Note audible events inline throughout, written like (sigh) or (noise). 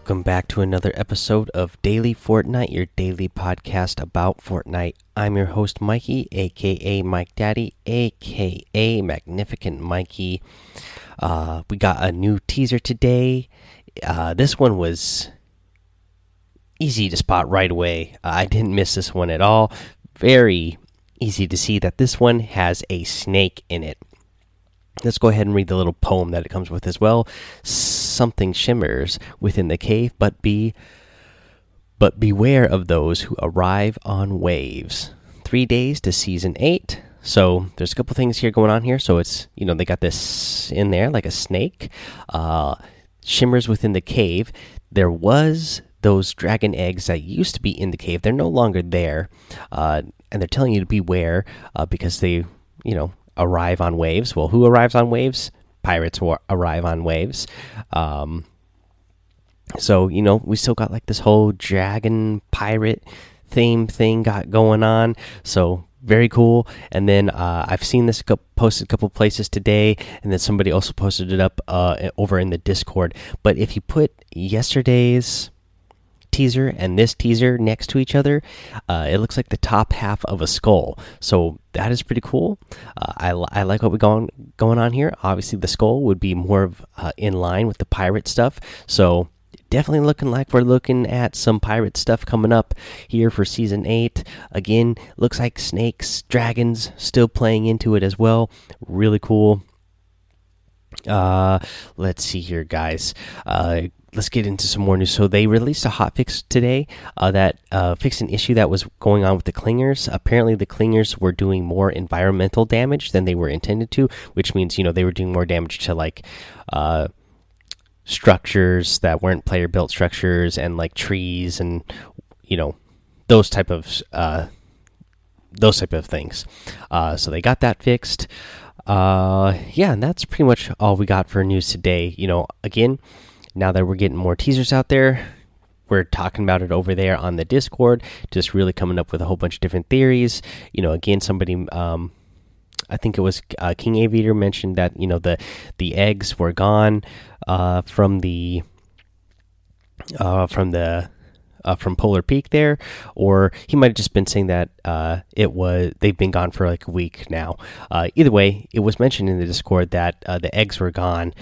Welcome back to another episode of Daily Fortnite, your daily podcast about Fortnite. I'm your host, Mikey, aka Mike Daddy, aka Magnificent Mikey. Uh, we got a new teaser today. Uh, this one was easy to spot right away. Uh, I didn't miss this one at all. Very easy to see that this one has a snake in it. Let's go ahead and read the little poem that it comes with as well. Something shimmers within the cave, but be but beware of those who arrive on waves. Three days to season eight. So there's a couple things here going on here. So it's you know they got this in there like a snake. Uh, shimmers within the cave. There was those dragon eggs that used to be in the cave. They're no longer there, uh, and they're telling you to beware uh, because they you know arrive on waves. Well, who arrives on waves? Pirates arrive on waves. Um, so you know we still got like this whole dragon pirate theme thing got going on. So very cool. And then uh, I've seen this posted a couple places today, and then somebody also posted it up uh, over in the Discord. But if you put yesterday's teaser and this teaser next to each other, uh, it looks like the top half of a skull. So that is pretty cool. Uh, I, I like what we're going going on here. Obviously, the skull would be more of uh, in line with the pirate stuff. So definitely looking like we're looking at some pirate stuff coming up here for season 8 again looks like snakes dragons still playing into it as well really cool uh let's see here guys uh let's get into some more news. So they released a hot fix today uh, that uh, fixed an issue that was going on with the clingers. Apparently, the clingers were doing more environmental damage than they were intended to, which means you know they were doing more damage to like uh, structures that weren't player built structures and like trees and you know those type of uh, those type of things. Uh, so they got that fixed. Uh, yeah, and that's pretty much all we got for news today. You know, again now that we're getting more teasers out there, we're talking about it over there on the Discord, just really coming up with a whole bunch of different theories. You know, again, somebody, um, I think it was uh, King Aviator mentioned that you know the the eggs were gone uh, from the uh, from the uh, from Polar Peak there, or he might have just been saying that uh, it was they've been gone for like a week now. Uh, either way, it was mentioned in the Discord that the eggs were gone,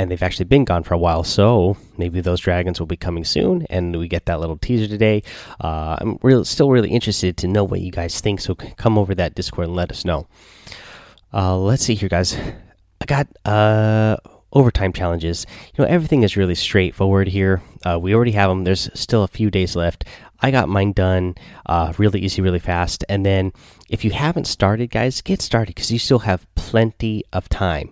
and they've actually been gone for a while. So maybe those dragons will be coming soon, and we get that little teaser today. Uh, I'm really, still really interested to know what you guys think. So come over that Discord and let us know. Uh, let's see here, guys. I got uh, overtime challenges. You know, everything is really straightforward here. Uh, we already have them. There's still a few days left. I got mine done uh, really easy, really fast. And then if you haven't started, guys, get started because you still have plenty of time.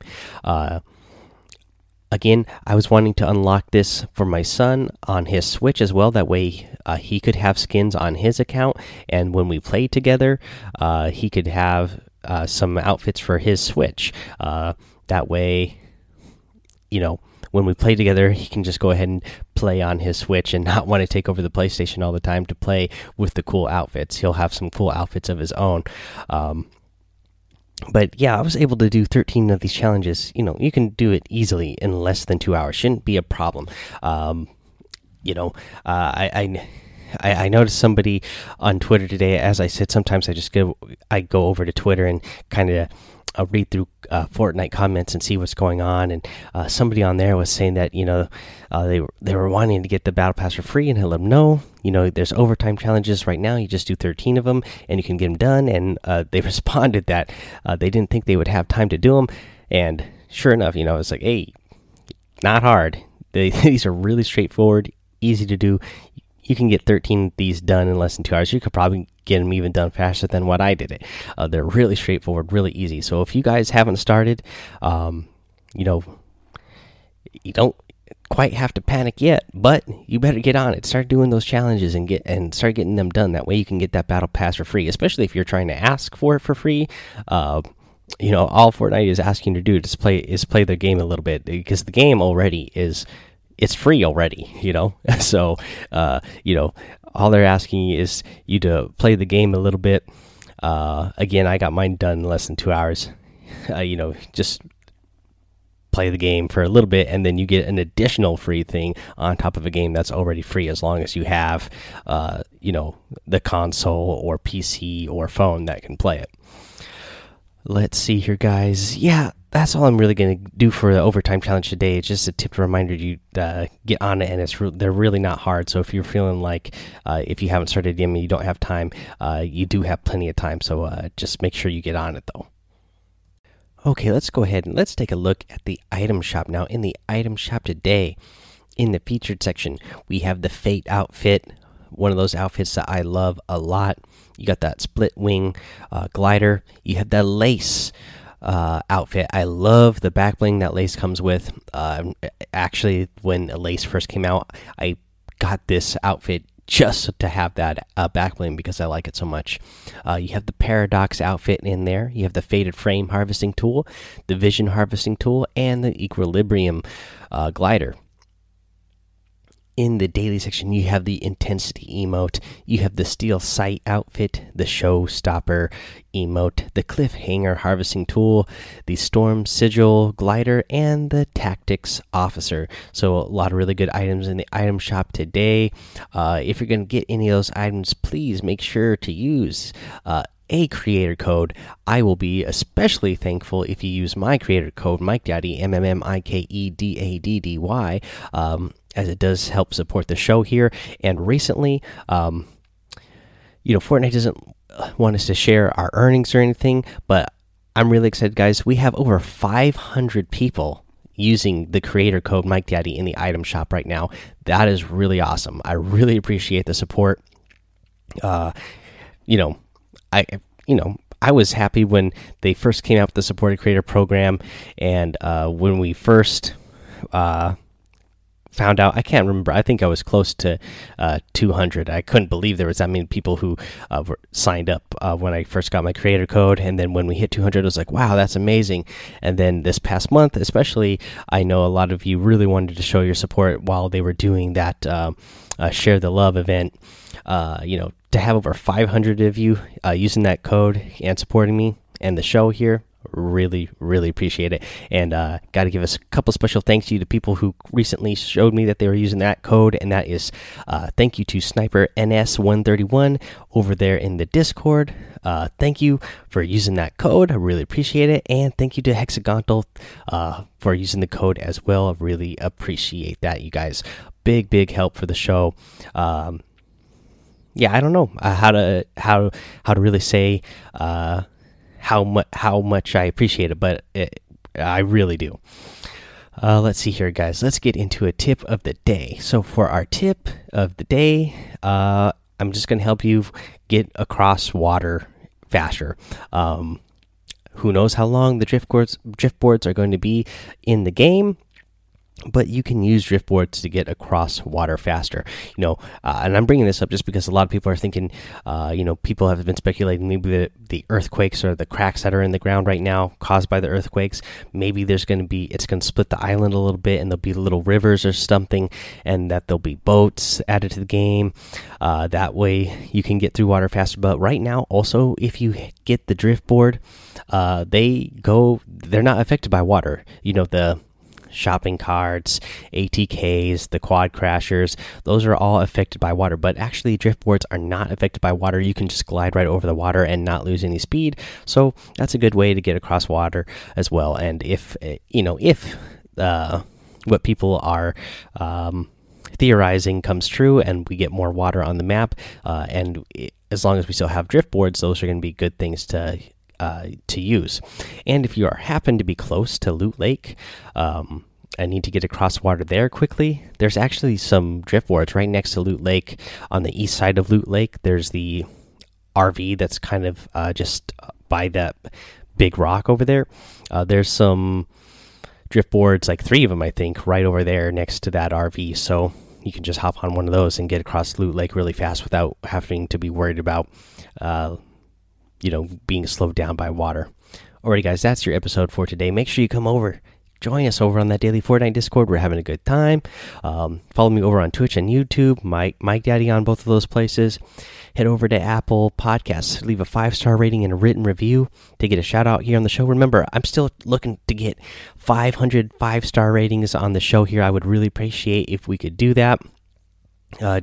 Again, I was wanting to unlock this for my son on his Switch as well. That way, uh, he could have skins on his account, and when we play together, uh, he could have uh, some outfits for his Switch. Uh, that way, you know. When we play together, he can just go ahead and play on his Switch and (laughs) not want to take over the PlayStation all the time to play with the cool outfits. He'll have some cool outfits of his own. Um, but yeah, I was able to do 13 of these challenges. You know, you can do it easily in less than two hours. Shouldn't be a problem. Um, you know, uh, I, I, I noticed somebody on Twitter today. As I said, sometimes I just go I go over to Twitter and kind of uh, read through uh, Fortnite comments and see what's going on. And uh, somebody on there was saying that you know uh, they they were wanting to get the battle pass for free, and I let them know you know there's overtime challenges right now. You just do 13 of them, and you can get them done. And uh, (laughs) they responded that uh, they didn't think they would have time to do them, and sure enough, you know it's like hey, not hard. They, (laughs) these are really straightforward, easy to do you can get 13 of these done in less than two hours. You could probably get them even done faster than what I did it. Uh, they're really straightforward, really easy. So if you guys haven't started, um, you know, you don't quite have to panic yet, but you better get on it. Start doing those challenges and get and start getting them done. That way you can get that battle pass for free. Especially if you're trying to ask for it for free. Uh, you know, all Fortnite is asking you to do is play is play the game a little bit because the game already is it's free already, you know. (laughs) so, uh, you know, all they're asking is you to play the game a little bit. Uh, again, I got mine done in less than two hours. (laughs) Uh, you know, just play the game for a little bit, and then you get an additional free thing on top of a game that's already free, as long as you have, uh, you know, the console or PC or phone that can play it. Let's see here, guys. Yeah, that's all I'm really going to do for the overtime challenge today. It's just a tip to reminder you uh, get on it, and it's re they're really not hard. So if you're feeling like uh, if you haven't started them and you don't have time, uh, you do have plenty of time. So uh, just make sure you get on it though. Okay, let's go ahead and let's take a look at the item shop now. In the item shop today, in the featured section, we have the Fate outfit, one of those outfits that I love a lot. You got that split wing uh, glider. You have that lace uh, outfit. I love the back bling that lace comes with. Uh, actually, when lace first came out, I got this outfit just to have that uh, back bling because I like it so much. Uh, you have the Paradox outfit in there. You have the Fated Frame harvesting tool, the Vision harvesting tool, and the Equilibrium uh, glider in the daily section, you have the intensity emote, you have the steel sight outfit, the showstopper emote, the cliffhanger harvesting tool, the storm sigil glider, and the tactics officer. So, a lot of really good items in the item shop today. Uh, if you're going to get any of those items, please make sure to use. Uh, a creator code. I will be especially thankful if you use my creator code, Mike Daddy, M M M I K E D A D D Y. Um, as it does help support the show here. And recently, um, you know, Fortnite doesn't want us to share our earnings or anything, but I'm really excited, guys. We have over 500 people using the creator code Mike Daddy in the item shop right now. That is really awesome. I really appreciate the support. Uh, you know, I, you know, I was happy when they first came out with the supported creator program, and uh, when we first uh, found out. I can't remember. I think I was close to uh, 200. I couldn't believe there was that many people who uh, were signed up uh, when I first got my creator code. And then when we hit 200, I was like, wow, that's amazing. And then this past month, especially, I know a lot of you really wanted to show your support while they were doing that uh, uh, share the love event. Uh, you know, to have over 500 of you using that code and supporting me and the show here really really appreciate it. And uh, got to give us a couple special thanks to you to people who recently showed me that they were using that code and that is uh, thank you to sniper ns131 over there in the discord. Uh, thank you for using that code. I really appreciate it. And thank you to hexagontal uh, for using the code as well. I really appreciate that you guys. Big big help for the show. Um, yeah i don't know uh, how to how how to really say uh, how much how much I appreciate it, but it, I really do. Uh, let's see here, guys. Let's get into a tip of the day. So for our tip of the day, uh, I'm just going to help you get across water faster. Um, who knows how long the drift boards drift boards are going to be in the game? But you can use drift boards to get across water faster. You know uh, and i'm bringing this up just because a lot of people are thinking uh, you know people have been speculating maybe the, the earthquakes or the cracks that are in the ground right now caused by the earthquakes maybe there's going to be it's going to split the island a little bit and there'll be little rivers or something and that there'll be boats added to the game. Uh, that way you can get through water faster. But right now also if you get the drift board uh, they go they're not affected by water. You know the shopping carts, ATKs, the quad crashers, those are all affected by water. But actually, drift boards are not affected by water. You can just glide right over the water and not lose any speed. So that's a good way to get across water as well. And if, eh, you know, if uh, what people are. Um, theorizing comes true and we get more water on the map uh, and as long as we still have drift boards those are going to be good things to uh, to use. And if you are happen to be close to Loot Lake, um, and need to get across water there quickly, there's actually some drift boards right next to Loot Lake on the east side of Loot Lake. There's the RV that's kind of uh, just by that big rock over there. Uh, there's some drift boards, like three of them, I think, right over there next to that RV. So you can just hop on one of those and get across Loot Lake really fast without having to be worried about uh, you know, being slowed down by water. Alrighty, guys, that's your episode for today. Make sure you come over, join us over on that daily Fortnite Discord. We're having a good time. Um, follow me over on Twitch and YouTube, Mike Mike Daddy on both of those places. Head over to Apple Podcasts, leave a five star rating and a written review to get a shout out here on the show. Remember, I'm still looking to get 500 five star ratings on the show here. I would really appreciate if we could do that. Uh,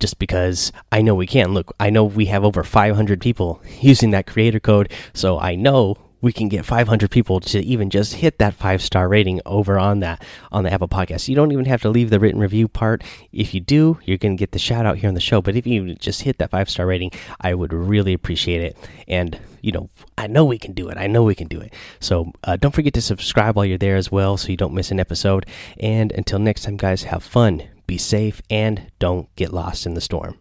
just because I know we can. Look, I know we have over 500 people (laughs) using that creator code, so I know we can get 500 people to even just hit that five star rating over on that on the Apple Podcast. You don't even have to leave the written review part. If you do, you're going to get the shout out here on the show. But if you just hit that five star rating, I would really appreciate it. And you know, I know we can do it. I know we can do it. So uh, don't forget to subscribe while you're there as well, so you don't miss an episode. And until next time, guys, have fun, be safe, and don't get lost in the storm.